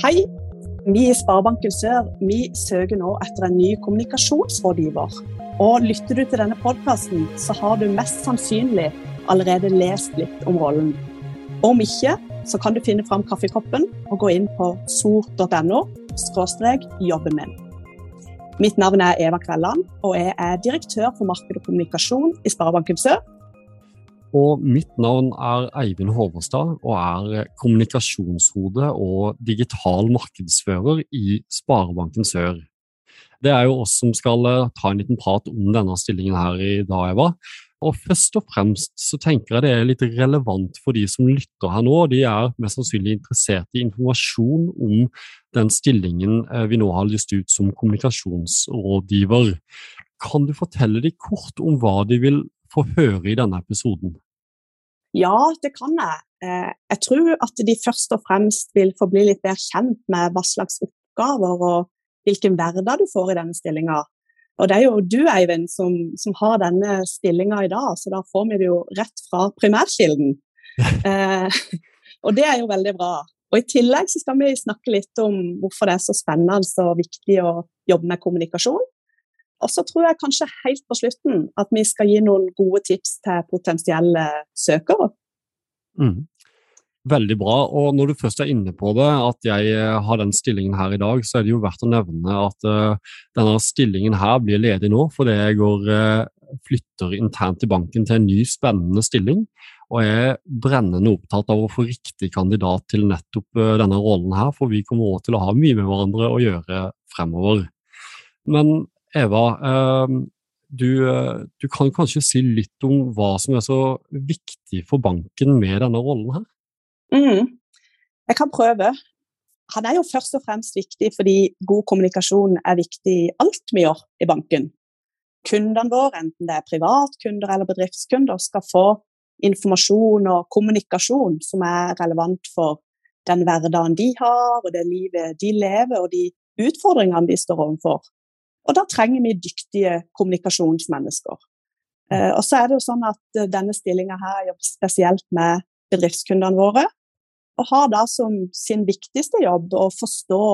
Hei. Vi i Sparebanken Sør vi søker nå etter en ny kommunikasjonsrådgiver. Og Lytter du til denne podkasten, så har du mest sannsynlig allerede lest litt om rollen. Om ikke, så kan du finne fram kaffekoppen og gå inn på sor.no jobben min. Mitt navn er Eva Kvelland, og jeg er direktør for marked og kommunikasjon i Sparebanken Sør. Og mitt navn er Eivind Håvestad og er kommunikasjonshode og digital markedsfører i Sparebanken Sør. Det er jo oss som skal eh, ta en liten prat om denne stillingen her i dag, Eva. Og først og fremst så tenker jeg det er litt relevant for de som lytter her nå. De er mest sannsynlig interessert i informasjon om den stillingen eh, vi nå har lyst ut som kommunikasjonsrådgiver. Kan du fortelle de kort om hva de vil få høre i denne episoden? Ja, det kan jeg. Eh, jeg tror at de først og fremst vil få bli litt bedre kjent med hva slags oppgaver og hvilken hverdag du får i denne stillinga. Og det er jo du, Eivind, som, som har denne stillinga i dag, så da får vi det jo rett fra primærkilden. eh, og det er jo veldig bra. Og I tillegg så skal vi snakke litt om hvorfor det er så spennende og viktig å jobbe med kommunikasjon. Og så tror jeg kanskje helt på slutten at vi skal gi noen gode tips til potensielle søkere. Mm. Veldig bra. Og når du først er inne på det, at jeg eh, har den stillingen her i dag, så er det jo verdt å nevne at uh, denne stillingen her blir ledig nå fordi jeg går, uh, flytter internt i banken til en ny, spennende stilling. Og jeg er brennende opptatt av å få riktig kandidat til nettopp uh, denne rollen her, for vi kommer også til å ha mye med hverandre å gjøre fremover. Men Eva, du, du kan kanskje si litt om hva som er så viktig for banken med denne rollen her? Mm. Jeg kan prøve. Han er jo først og fremst viktig fordi god kommunikasjon er viktig i alt vi gjør i banken. Kundene våre, enten det er privatkunder eller bedriftskunder, skal få informasjon og kommunikasjon som er relevant for den hverdagen de har, og det livet de lever, og de utfordringene de står overfor. Og da trenger vi dyktige kommunikasjonsmennesker. Eh, og så er det jo sånn at eh, denne stillinga her jobber spesielt med bedriftskundene våre og har da som sin viktigste jobb å forstå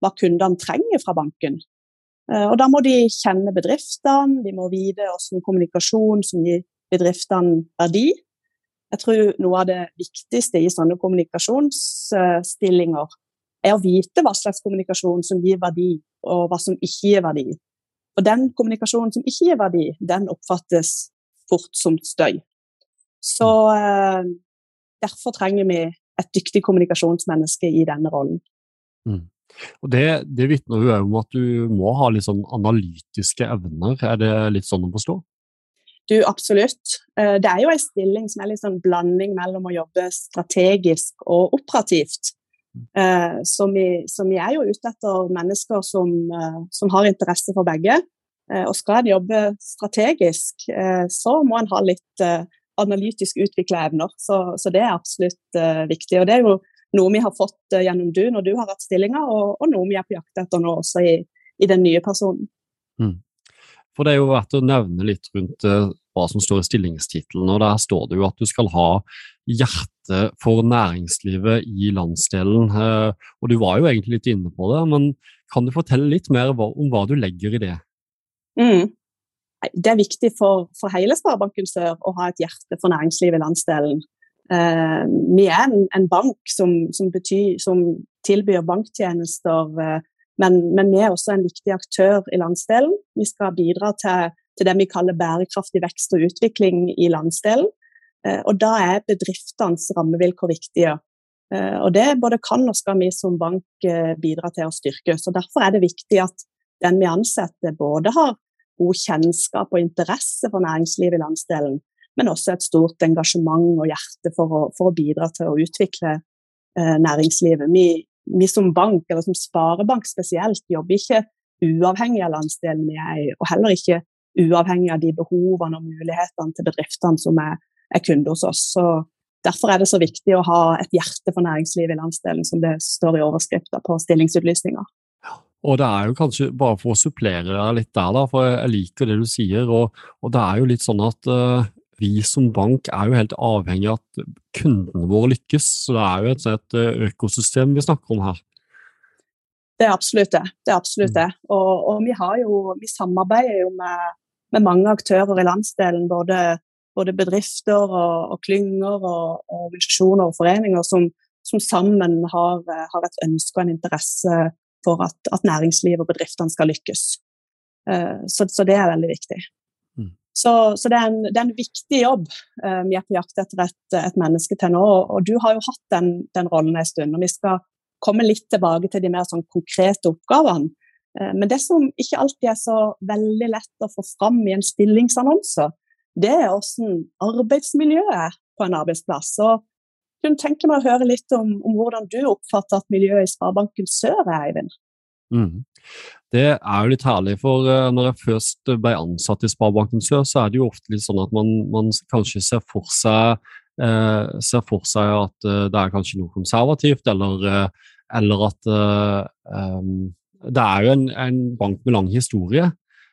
hva kundene trenger fra banken. Eh, og da må de kjenne bedriftene, de må vite hvordan kommunikasjon som gir bedriftene verdi. Jeg tror noe av det viktigste i sånne kommunikasjonsstillinger er å vite hva slags kommunikasjon som gir verdi, og hva som ikke gir verdi. Og den kommunikasjonen som ikke gir verdi, den oppfattes fort som støy. Så eh, derfor trenger vi et dyktig kommunikasjonsmenneske i denne rollen. Mm. Og Det, det vitner jo om at du må ha litt sånn analytiske evner, er det litt sånn å forstå? Du, Absolutt. Eh, det er jo en stilling som er litt sånn blanding mellom å jobbe strategisk og operativt. Eh, så vi, som, jeg er jo ute etter mennesker som, eh, som har interesse for begge. Og skal en jobbe strategisk, så må en ha litt analytisk utvikla evner. Så, så, det er absolutt uh, viktig. Og det er jo noe vi har fått gjennom du når du har hatt stillinger, og, og, noe vi er på jakt etter nå også i, i den nye personen. Mm. For det er jo verdt å nevne litt rundt uh, hva som står i stillingstittelen. og Der står det jo at du skal ha hjerte for næringslivet i landsdelen. og Du var jo egentlig litt inne på det, men kan du fortelle litt mer om hva du legger i det? Mm det er viktig for, for hele Sparebanken Sør å ha et hjerte for næringslivet i landsdelen. Uh, vi er en, en bank som, som, betyr, som, tilbyr banktjenester, uh, men, men, vi er også en viktig aktør i landsdelen. Vi skal bidra til, til det vi kaller bærekraftig vekst og utvikling i landsdelen. Uh, og da er bedriftenes rammevilkår viktige. og det både kan og skal vi som bank bidra til å styrke. Så Derfor er det viktig at den vi ansetter, både har god kjennskap og interesse for næringslivet i landsdelen, men også et stort engasjement og hjerte for å, for å bidra til å utvikle eh, næringslivet. Vi, vi, som bank, eller som sparebank spesielt, jobber ikke uavhengig av landsdelen vi er i, og heller ikke uavhengig av de behovene og mulighetene til bedriftene som er, er kunder hos oss. Så Derfor er det så viktig å ha et hjerte for næringslivet i landsdelen, som det står i overskrifta på stillingsutlysninga. Og det er jo kanskje, bare for å supplere deg litt der, da, for jeg liker det du sier, og, og det er jo litt sånn at uh, vi som bank er jo helt avhengig av at kundene våre lykkes. Så det er jo et, et økosystem vi snakker om her. Det er absolutt det. det, er absolutt det. Og, og vi, jo, vi, samarbeider jo med, med, mange aktører i landsdelen. Både, både bedrifter og, og klynger og, og, organisasjoner og foreninger som, som sammen har, har, et ønske og en interesse for at, at næringslivet og bedriftene skal lykkes. Uh, så, så, det er veldig viktig. Så, så det, er en, det, er en, viktig jobb uh, vi er på jakt etter et, et, menneske til nå. Og du har jo hatt den, den rollen en stund. og vi skal komme litt tilbake til de mer sånn konkrete oppgavene. Eh, men det som ikke alltid er så veldig lett å få fram i en stillingsannonse, det er hvordan arbeidsmiljøet er på en arbeidsplass. Og kunne tenke meg å høre litt om, om hvordan du oppfatter at miljøet i Sparebanken Sør er, Eivind. Mm. Det er jo litt herlig, for uh, når jeg først ble ansatt i Sparebanken Sør, så er det jo ofte litt sånn at man, man kanskje ser for seg eh, ser for seg at eh, det er kanskje noe konservativt, eller, eh, eller at um, Det er jo en, en, bank med lang historie.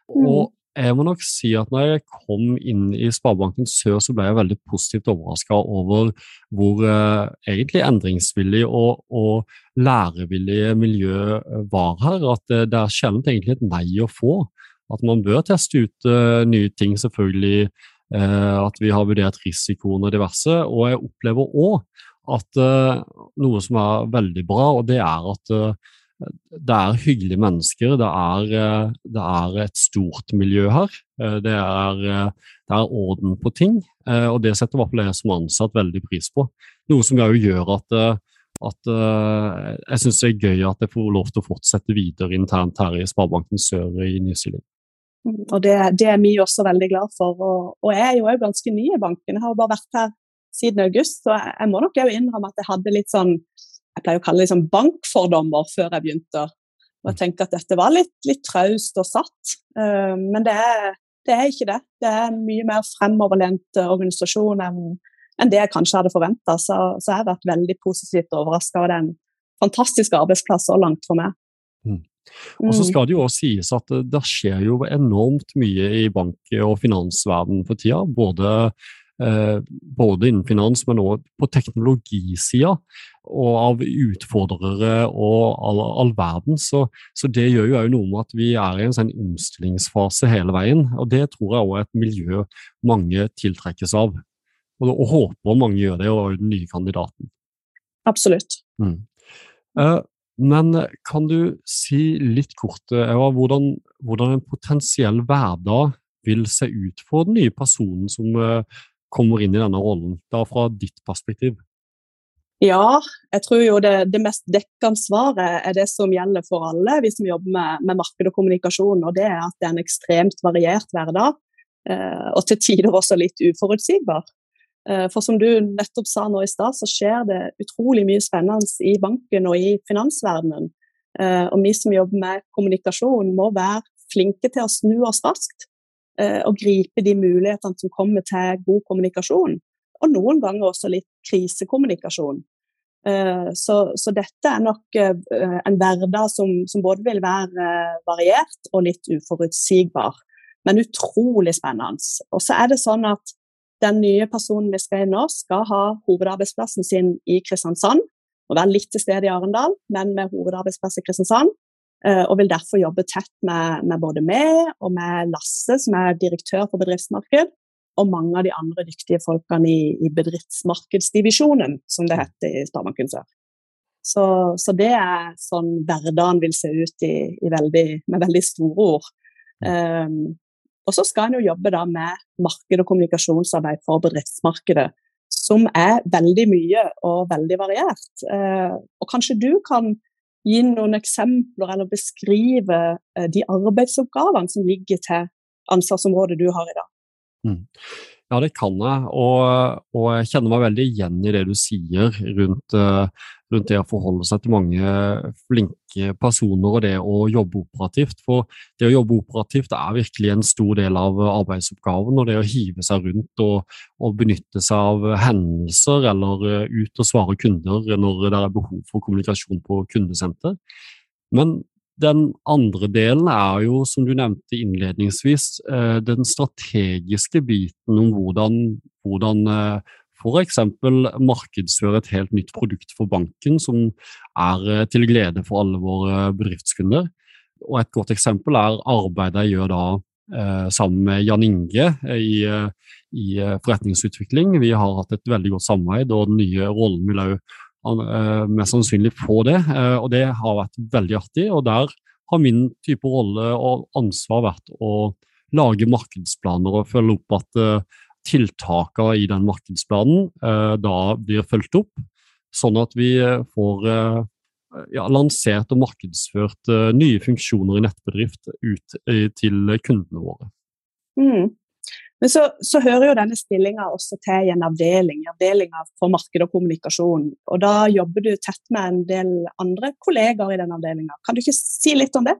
Mm. Og jeg må nok si at når jeg kom inn i Sparebanken Sør, så ble jeg veldig positivt overraska over hvor eh, egentlig endringsvillig og, og lærevillig miljø var her. At det, det er sjelden egentlig et nei å få. At man bør teste ut eh, nye ting, selvfølgelig Eh, at vi har vurdert risikoen og diverse. Og jeg opplever òg at eh, noe som er veldig bra, og det er at eh, det er hyggelige mennesker. Det er, det er, et stort miljø her. Det er, det er, orden på ting. Og det setter i hvert fall jeg som ansatt veldig pris på. Noe som jo gjør at, at jeg syns det er gøy at jeg får lov til å fortsette videre internt her i Sparebanken Sør i Nysilien Og det, det, er vi også veldig glad for. Og, og jeg er jo òg ganske ny i banken. Jeg har jo bare vært her siden august, så jeg må nok òg innrømme at jeg hadde litt sånn jeg pleier å kalle det liksom bankfordommer før jeg begynte. Og jeg tenkte at dette var litt, litt traust og satt. Uh, men det er, det er, ikke det. Det er en mye mer fremoverlent organisasjon enn, enn det jeg kanskje hadde forventa. Så, så, jeg har vært veldig positivt overraska. Og det er en fantastisk arbeidsplass så langt for meg. Mm. Og så mm. skal det jo også sies at det skjer jo enormt mye i bank- og finansverdenen for tida. Både, eh, både innen finans, men også på teknologisida. Og av utfordrere og all, all verden. Så, så, det gjør jo òg noe med at vi er i en sånn omstillingsfase hele veien. Og det tror jeg òg er et miljø mange tiltrekkes av. Og, og håper mange gjør det, og den nye kandidaten. Absolutt. Mm. Eh, men eh, kan du si litt kort eh, Eva, hvordan, hvordan, en potensiell hverdag vil se ut for den nye personen som uh, kommer inn i denne rollen, da fra ditt perspektiv? Ja, jeg tror jo det, det mest dekkende svaret er det som gjelder for alle vi som jobber med, med marked og kommunikasjon. og Det er at det er en ekstremt variert hverdag, uh, og til tider også litt uforutsigbar. Eh, for som du nettopp sa nå i stad, så skjer det utrolig mye spennende i banken og i finansverdenen. Eh, og vi som jobber med kommunikasjon, må være flinke til å snu oss raskt. Eh, og gripe de mulighetene som kommer til god kommunikasjon. Og noen ganger også litt krisekommunikasjon. Så, så dette er nok en hverdag som, som både vil være variert og litt uforutsigbar. Men utrolig spennende. Og så er det sånn at den nye personen vi skal inn nå, skal ha hovedarbeidsplassen sin i Kristiansand. Og være litt til stede i Arendal, men med hovedarbeidsplass i Kristiansand. Eh, og vil derfor jobbe tett med, med både meg og med Lasse, som er direktør for bedriftsmarked, og mange av de andre dyktige folkene i, i bedriftsmarkedsdivisjonen, som det heter i Sparebanken Sør. Så, så, det er sånn hverdagen vil se ut i, i veldig, med veldig store ord. Um, og så skal en jo jobbe da med marked- og kommunikasjonsarbeid for bedriftsmarkedet, som er veldig mye og veldig variert. Uh, og kanskje du kan gi noen eksempler eller beskrive eh, de arbeidsoppgavene som ligger til ansvarsområdet du har i dag? Mm. Ja, det kan jeg, og, og, jeg kjenner meg veldig igjen i det du sier rundt, uh, rundt, det å forholde seg til mange flinke personer og det å jobbe operativt. For det å jobbe operativt er virkelig en stor del av arbeidsoppgaven, og det å hive seg rundt og, og benytte seg av hendelser eller uh, ut og svare kunder når det er behov for kommunikasjon på kundesenter. Men den andre delen er jo, som du nevnte innledningsvis, eh, den strategiske biten om hvordan, hvordan eh, f.eks. markedsføre et helt nytt produkt for banken som er til glede for alle våre bedriftskunder. Og Et godt eksempel er arbeidet jeg gjør da eh, sammen med Jan Inge i, i, forretningsutvikling. Vi har hatt et veldig godt samarbeid, og den nye rollen vil òg eh, mest sannsynlig få det. Eh, og Det har vært veldig artig. og Der har min type rolle og ansvar vært å lage markedsplaner og følge opp at tiltakene i den markedsplanen uh, da blir fulgt opp, sånn at vi får uh, ja, lansert og markedsført nye funksjoner i nettbedrift ut til kundene våre. Mm. Men så, så, hører jo denne stillinga også til i en avdeling, avdelinga for marked og kommunikasjon. Og da jobber du tett med en del andre kollegaer i den avdelinga. Kan du ikke si litt om det?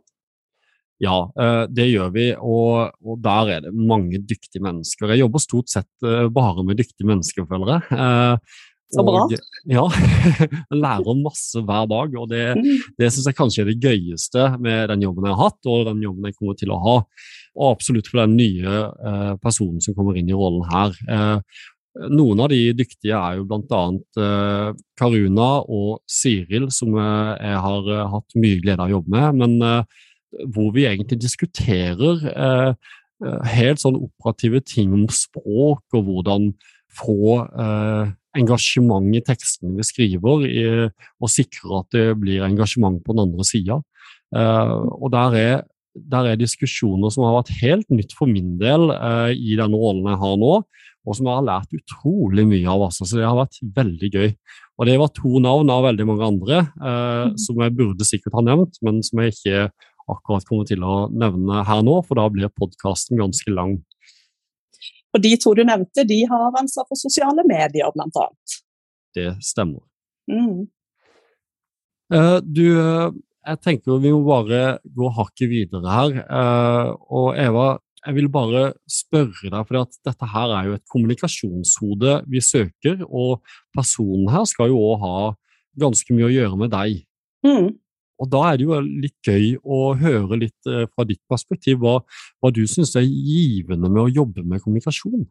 Ja, uh, det gjør vi, og, og, der er det mange dyktige mennesker. Jeg jobber stort sett bare med dyktige mennesker, føler jeg. Så bra. Og, ja, lærer masse hver dag, og det, mm. det syns jeg kanskje er det gøyeste med den jobben jeg har hatt, og den jobben jeg kommer til å ha. Og absolutt for den nye eh, personen som kommer inn i rollen her. Eh, noen av de dyktige er jo bl.a. Eh, Karuna og Siril, som eh, jeg har eh, hatt mye glede av å jobbe med, men eh, hvor vi egentlig diskuterer eh, helt sånn operative ting om språk og hvordan få eh, engasjement i tekstene vi skriver, i, og sikre at det blir engasjement på den andre sida. Eh, og der er, der er, diskusjoner som har vært helt nytt for min del eh, i denne rollen jeg har nå, og som jeg har lært utrolig mye av. Altså. Så det har vært veldig gøy. Og det var to navn av veldig mange andre uh, mm. som jeg burde sikkert ha nevnt, men som jeg ikke akkurat kommer til å nevne her nå, for da blir podkasten ganske lang. Og de to du nevnte, de har ansvar for sosiale medier, blant annet. Det stemmer. Mm. Uh, du, uh, jeg tenker vi må bare gå hakket videre her. Uh, og Eva, jeg vil bare spørre deg, for dette her er jo et kommunikasjonshode vi søker, og personen her skal jo òg ha ganske mye å gjøre med deg. Mm. Og Da er det jo litt gøy å høre litt eh, fra ditt perspektiv hva, hva du syns er givende med å jobbe med kommunikasjon.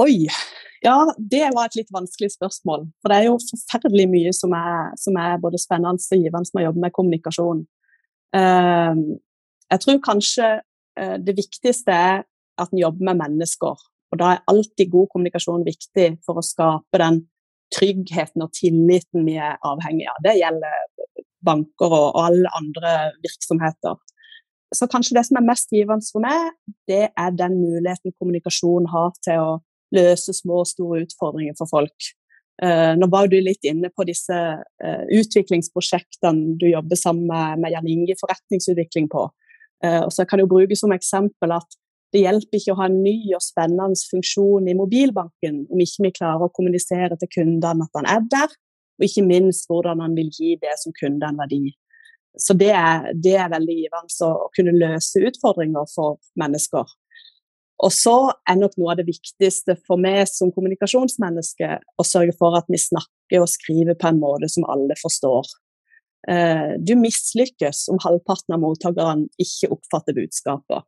Oi, ja det var et litt vanskelig spørsmål. For det er jo forferdelig mye som er, som er både spennende og givende med å jobbe med kommunikasjon. Uh, jeg tror kanskje uh, det viktigste er at en jobber med mennesker. Og da er alltid god kommunikasjon viktig for å skape den tryggheten og tilliten vi er avhengig av. Det gjelder banker og, alle andre virksomheter. Så kanskje det som er mest givende for meg, det er den muligheten kommunikasjon har til å løse små og store utfordringer for folk. Uh, nå var du litt inne på disse uh, utviklingsprosjektene du jobber sammen med, Jan Inge forretningsutvikling på. Uh, og så kan jeg bruke som eksempel at det hjelper ikke å ha en ny og spennende funksjon i mobilbanken om ikke vi klarer å kommunisere til kundene at han er der, og ikke minst hvordan han vil gi det som kunde en verdi. Så det er, det er veldig givende å kunne løse utfordringer for mennesker. Og så er nok noe av det viktigste for meg som kommunikasjonsmenneske å sørge for at vi snakker og skriver på en måte som alle forstår. Eh, du mislykkes om halvparten av mottakerne ikke oppfatter budskapet.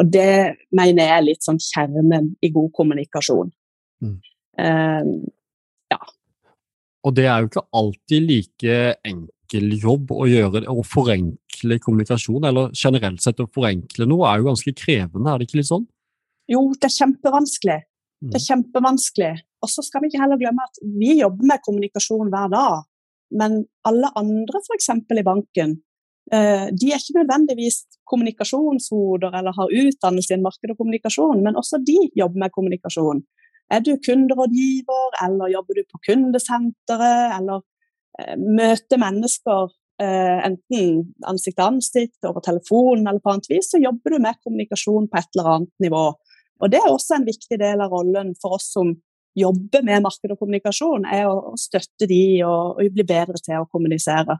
Og det mener jeg er litt sånn kjernen i god kommunikasjon. Mm. Uh, ja. Og det er jo ikke alltid like enkel jobb å gjøre å forenkle kommunikasjon, eller generelt sett å forenkle noe er jo ganske krevende, er det ikke litt sånn? Jo, det er kjempevanskelig. Mm. Det er kjempevanskelig. Og så skal vi ikke heller glemme at vi jobber med kommunikasjon hver dag. Men alle andre, f.eks. i banken, de er ikke nødvendigvis kommunikasjonshoder eller har utdannelse i marked og kommunikasjon, men også de jobber med kommunikasjon. Er du kunderådgiver, eller jobber du på kundesenteret, eller eh, møter mennesker eh, enten ansikt til ansikt, over telefonen eller på annet vis, så jobber du med kommunikasjon på et eller annet nivå. Og Det er også en viktig del av rollen for oss som jobber med marked og kommunikasjon, er å støtte de og, og bli bedre til å kommunisere.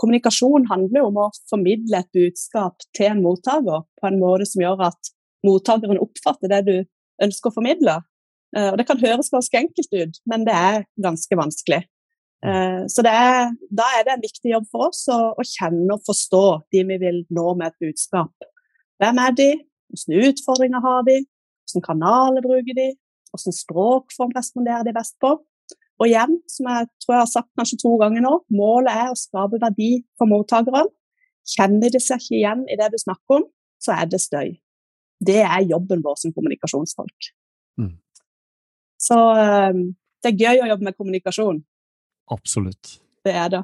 Kommunikasjon handler jo om å formidle et budskap til en mottaker på en måte som gjør at mottakeren oppfatter det du ønsker å formidle. Eh, og Det kan høres ganske enkelt ut, men det er ganske vanskelig. Eh, så er, Da er det en viktig jobb for oss å, å, kjenne og forstå de vi vil nå med et budskap. Hvem er de? Hvilke utfordringer har de? Hvilke kanaler bruker de? Hvilken språkform responderer de best på? Og igjen, som jeg tror jeg har sagt kanskje to ganger nå, målet er å skape verdi for mottakeren. Kjenner de seg ikke igjen i det du snakker om, så er det støy. Det er jobben vår som kommunikasjonsfolk. Mm. Så um, det er gøy å jobbe med kommunikasjon. Absolutt. Det er det.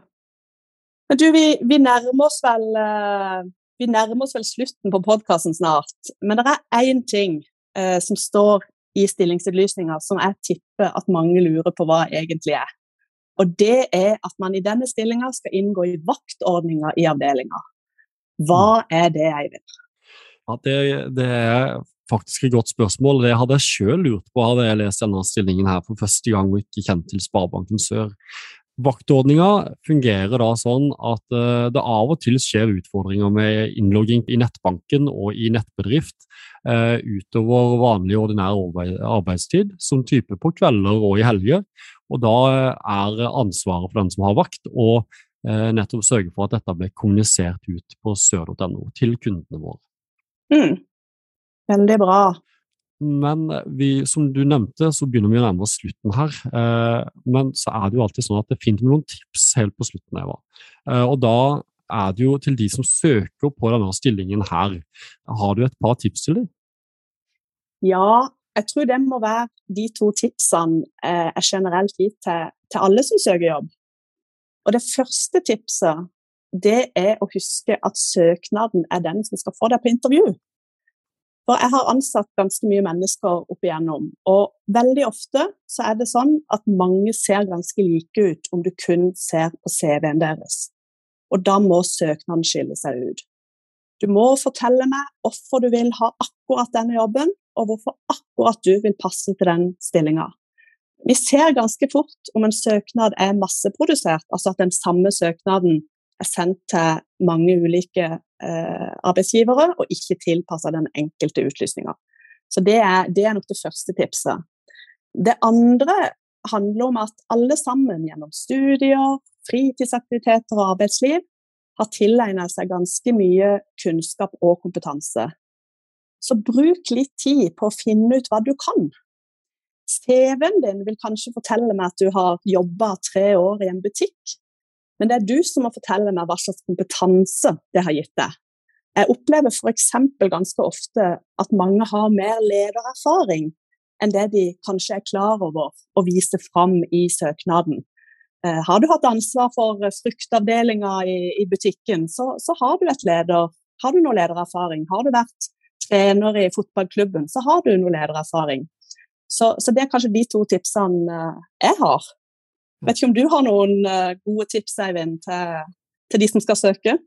Men du, vi, vi, nærmer oss vel uh, vi nærmer oss vel slutten på podkasten snart. Men det er én ting eh, som står i stillingsutlysninga som jeg tipper at mange lurer på hva egentlig er. Og det er at man i denne stillinga skal inngå i vaktordninga i avdelinga. Hva er det, Eivind? Ja, det, det, er faktisk et godt spørsmål. Det hadde jeg sjøl lurt på hadde jeg lest denne stillingen her for første gang og ikke kjent til Sparebanken Sør. Vaktordninga fungerer da sånn at uh, det av og til skjer utfordringer med innlogging i nettbanken og i nettbedrift uh, utover vanlig ordinær arbeidstid, som type på kvelder og i helger. Og da er ansvaret for den som har vakt, å nettopp sørge for at dette blir kommunisert ut på sør.no til kundene våre. Mm. Veldig bra. Men vi, som du nevnte, så begynner vi å nærme oss slutten her. Eh, men så er det jo alltid sånn at det er med noen tips helt på slutten. Eva. Eh, og da er det jo til de som søker på denne stillingen her. Har du et par tips til dem? Ja, jeg tror det må være de to tipsene eh, er generelt gir til, til alle som søker jobb. Og det første tipset det er å huske at søknaden er den som skal få deg på intervju. For jeg har ansatt ganske mye mennesker opp igjennom, og veldig ofte så er det sånn at mange ser ganske like ut om du kun ser på CV-en deres. Og da må søknaden skille seg ut. Du må fortelle meg hvorfor du vil ha akkurat denne jobben, og hvorfor akkurat du vil passe til den stillinga. Vi ser ganske fort om en søknad er masseprodusert, altså at den samme søknaden er sendt til mange ulike arbeidsgivere og ikke tilpassa den enkelte utlysninga. Så det er, det er, nok det første tipset. Det andre handler om at alle sammen gjennom studier, fritidsaktiviteter og arbeidsliv har tilegnet seg ganske mye kunnskap og kompetanse. Så bruk litt tid på å finne ut hva du kan. CV-en din vil kanskje fortelle meg at du har jobba tre år i en butikk, men det er du som må fortelle meg hva slags kompetanse det har gitt deg. Jeg opplever f.eks. ganske ofte at mange har mer ledererfaring enn det de kanskje er klar over å vise fram i søknaden. Eh, har du hatt ansvar for fruktavdelinga i, i, butikken, så, så, har du et leder, har du noe ledererfaring. Har du vært trener i fotballklubben, så har du noe ledererfaring. Så, så det er kanskje de to tipsene eh, jeg har. Vet ikke om du har noen uh, gode tips Eivind, til, til, de som skal søke?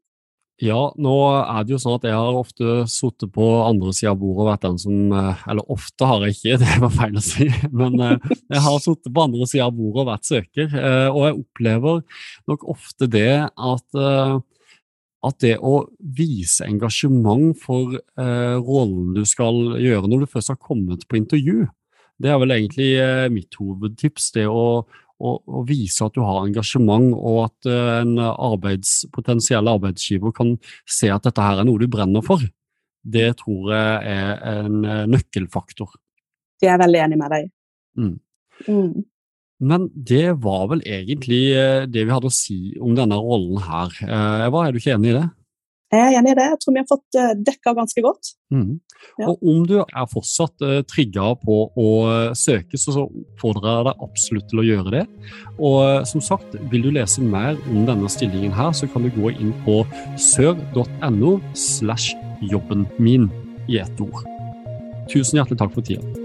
Ja, nå er det jo sånn at jeg har ofte sittet på andre sida av bordet og vært den som eh, Eller ofte har jeg ikke, det var feil å si, men uh, jeg har sittet på andre sida av bordet og vært søker. Og jeg opplever nok ofte det at at det å vise engasjement for eh, rollen du skal gjøre når du først har kommet på intervju, det er vel egentlig eh, mitt hovedtips. Det å, og, og, vise at du har engasjement, og at uh, en arbeids, potensiell arbeidsgiver kan se at dette her er noe du brenner for. Det tror jeg er en uh, nøkkelfaktor. Jeg er veldig enig med deg. Mm. Mm. Men det var vel egentlig uh, det vi hadde å si om denne rollen her. Eva, er du ikke enig i det? Jeg er enig i det. Jeg tror vi har fått uh, dekka ganske godt. Mm. Ja. Og om du er fortsatt uh, trigga på å uh, søke, så, oppfordrer jeg deg absolutt til å gjøre det. Og som sagt, vil du lese mer om denne stillingen her, så kan du gå inn på sør.no slash jobben min i ett ord. Tusen hjertelig takk for tida.